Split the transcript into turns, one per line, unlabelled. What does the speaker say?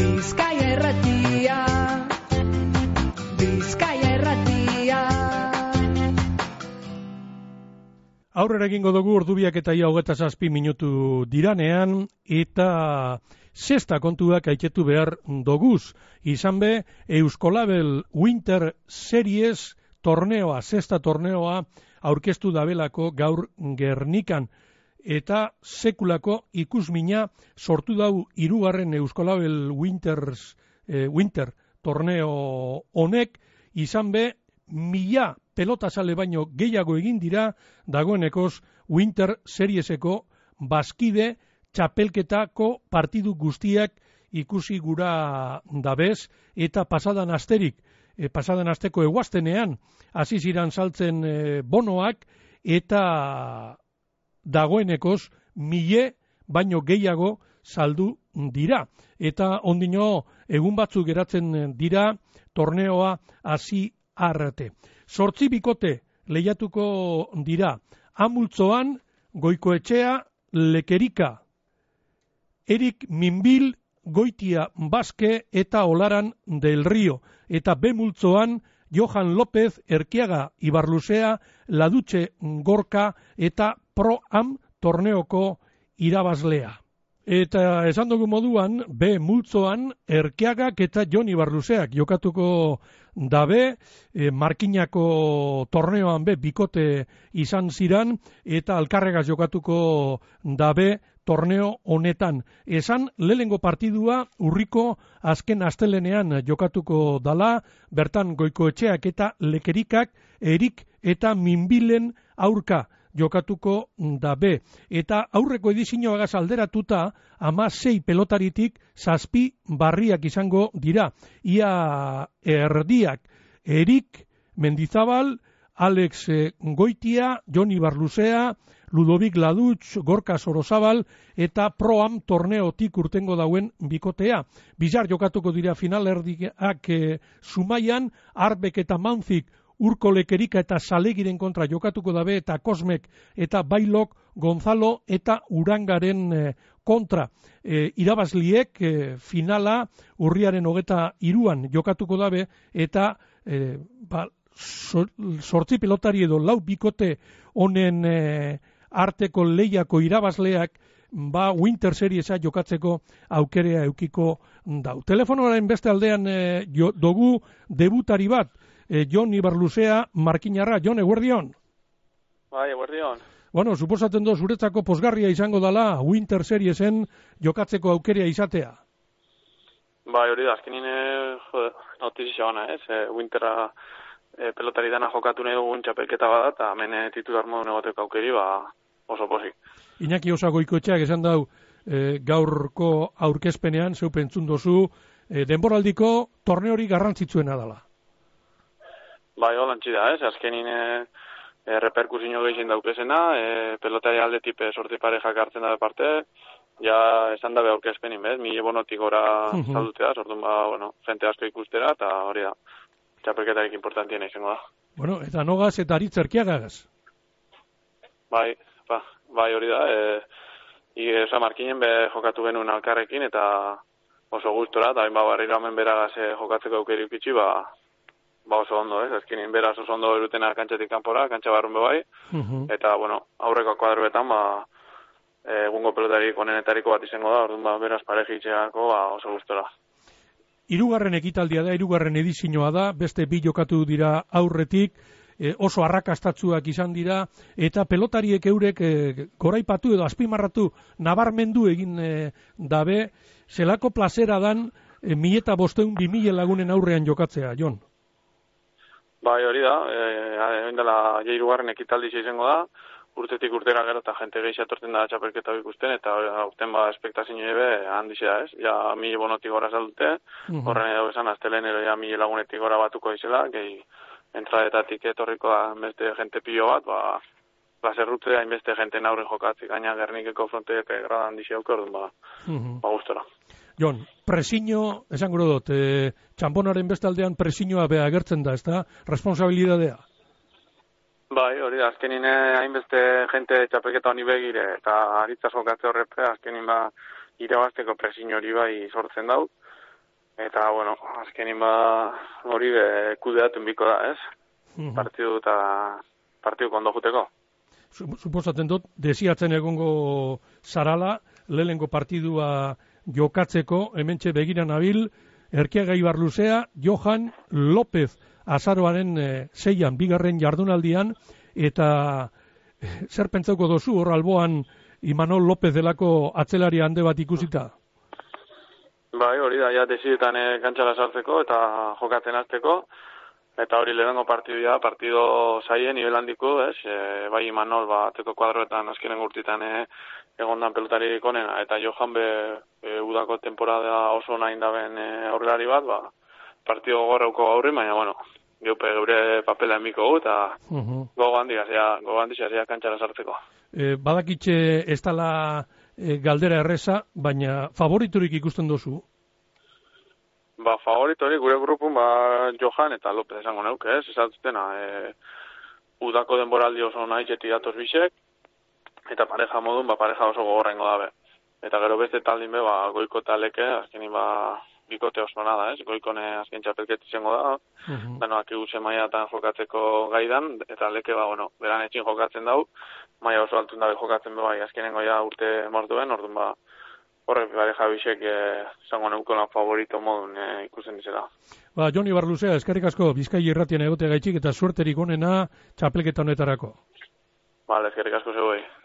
Bizkaia erratia. Bizkaia erratia.
Aurrera egingo dugu ordubiak eta ia hogeta zazpi minutu diranean eta sexta kontuak aiketu behar doguz. Izan be, Euskolabel Winter Series torneoa, sexta torneoa aurkeztu dabelako gaur Gernikan eta sekulako ikusmina sortu dau hirugarren Euskolabel Winters, eh, Winter torneo honek. Izan be mila pelota sale baino gehiago egin dira dagoenekoz Winter Serieseko baskide txapelketako partidu guztiak ikusi gura dabez. Eta pasadan asterik, e, pasadan asteko eguaztenean hasi ziran saltzen e, bonoak eta dagoenekoz mile baino gehiago saldu dira. Eta ondino egun batzuk geratzen dira torneoa hasi arte. Sortzi bikote lehiatuko dira. Amultzoan, goikoetxea, lekerika. Erik Minbil, goitia baske eta olaran del rio. Eta bemultzoan, Johan López, erkiaga ibarluzea, ladutxe gorka eta pro-am torneoko irabazlea. Eta esan dugu moduan, B multzoan, erkeagak eta Joni Barluseak jokatuko dabe, e, markinako torneoan be bikote izan ziran, eta alkarregaz jokatuko dabe torneo honetan. Esan, lehengo partidua urriko azken astelenean jokatuko dala, bertan goiko etxeak eta lekerikak, erik eta minbilen aurka jokatuko da be. Eta aurreko edizioa gaz alderatuta, ama sei pelotaritik zazpi barriak izango dira. Ia erdiak, Erik Mendizabal, Alex eh, Goitia, Joni Barluzea, Ludovic Ladutz, Gorka Sorosabal eta Proam torneotik urtengo dauen bikotea. Bizar jokatuko dira final erdiak e, Zumaian, Arbek eta Manzik urko lekerika eta salegiren kontra jokatuko dabe eta kosmek eta bailok Gonzalo eta urangaren eh, kontra. E, irabazliek e, finala urriaren hogeta iruan jokatuko dabe eta e, ba, sortzi pelotari edo lau bikote honen arteko lehiako irabazleak ba Winter Seriesa jokatzeko aukerea eukiko dau. Telefonoaren beste aldean e, jo, dogu debutari bat, e, Jon Ibarluzea Markinarra. Jon, eguerdion?
Bai, eguerdion.
Bueno, suposatzen do, zuretzako posgarria izango dala Winter Seriesen jokatzeko aukeria izatea.
Bai, hori da, azkenin eh, notizia ona, ez? E, Winterra e, pelotari dana jokatu nahi dugun txapelketa bada, eta eh, titular modu negoteko aukeri, ba, oso posik.
Iñaki osago ikoetxeak esan dau e, gaurko aurkezpenean, zeu pentzun dozu, e, denboraldiko torneori garrantzitzuena dala.
Bai, hola da, ez, azkenin e, e, reperkusio gehien daukezena, e, pelotari alde tipe sorti parejak hartzen da parte, ja esan da aurkezpenin, bez, mila bonotik gora uh -huh. saldutea, sortun ba, bueno, jente asko ikustera, eta hori da, txapelketarik importantien izango da.
Bueno, eta nogaz eta aritzerkiagaz?
Bai, ba, bai hori da, e, I, oza, markinen be jokatu genuen alkarrekin, eta oso gustora, eta bain ba, barri ramen beragaz jokatzeko aukeri ukitxi, ba, ba oso ondo, ez? Ezkinin beraz oso ondo erutena kantxetik kanpora, kantxa barrun bai, eta, bueno, aurreko kuadroetan, ba, egungo pelotarik onenetariko bat izango da, orduan ba, beraz parejitxeako, ba, oso gustora.
Irugarren ekitaldia da, irugarren edizinoa da, beste bi jokatu dira aurretik, e, oso arrakastatzuak izan dira, eta pelotariek eurek e, goraipatu edo azpimarratu nabarmendu egin e, dabe, zelako plazera dan e, mi eta bosteun bi lagunen aurrean jokatzea, Jon?
Bai, hori da, eh, e, dela jairugarren ekitaldi izango da, urtetik urtera gero eta jente gehi atortzen da txapelketa ikusten, eta aurten ba espektazio ebe handixe da ez, ja mi bonotik gora saldute, uh horren edo esan aztelenero ja mi lagunetik gora batuko izela, gehi entradetatik etorriko da beste jente pilo bat, ba, Laserrutze hainbeste jente naurren jokatzi, gaina gernikeko fronteak grada handixe aukor, ba, ba gustora.
Jon, presiño, esan gero dut, e, txamponaren bestaldean presiñoa beha agertzen da, ez da? Responsabilidadea?
Bai, hori da, azkenin eh, hainbeste jente txapeketa honi begire, eta aritzaz jokatze horrepe, azkenin ba, irabazteko presiño hori bai sortzen dau, Eta, bueno, azkenin ba, hori be, kudeatun biko da, ez?
Mhm.
Partidu eta partidu kondo juteko.
Su- Suposatzen dut, desiatzen egongo zarala, lehengo partidua jokatzeko, hementxe begira nabil, Erkiaga Ibar Luzea, Johan López azaroaren e, zeian, bigarren jardunaldian, eta eh, zer pentsauko dozu hor alboan Imanol López delako atzelari hande bat ikusita?
Bai, hori da, ja, desietan e, kantxara sartzeko eta jokatzen hasteko. Eta hori lehenengo partidua, partido zaien, nivel handiko, ez? E, bai, Imanol, ba, teko kuadroetan azkenen urtitan e, egondan pelotari konena. Eta Johan be, e, udako temporada oso nahi daben e, aurrelari bat, ba, partido gorrauko gaurri, baina, bueno, geupe geure papela emiko gu, eta
Uh
gogo handik, azia, gogo handik, azia kantxara sartzeko.
e, badakitxe ez dala e, galdera erreza, baina favoriturik ikusten dozu?
Ba, favorito hori gure grupun, ba, Johan eta López esango neuke, ez? Esatzutena, e, udako denboraldi oso nahi txeti datoz bisek, eta pareja modun, ba, pareja oso gogorrengo dabe. Eta gero beste taldin be, ba, goiko taleke, azkenin, ba, bikote oso nada, ez? Goikone azken txapelket izango da,
Mhm.
dano akigu mailatan jokatzeko gaidan, eta leke, ba, bueno, beran etxin jokatzen dau, maila oso altun dabe jokatzen be, bai, azkenengo ja urte morduen, orduan, ba, horrek pareja bisek, eh, zango neuko lan favorito modun eh, ikusten dizela.
Ba, Joni Barluzea, eskerrik asko, Bizkai irratian egotea gaitxik eta suerterik onena txapelketa honetarako.
Vale, eskerrik asko zeuei.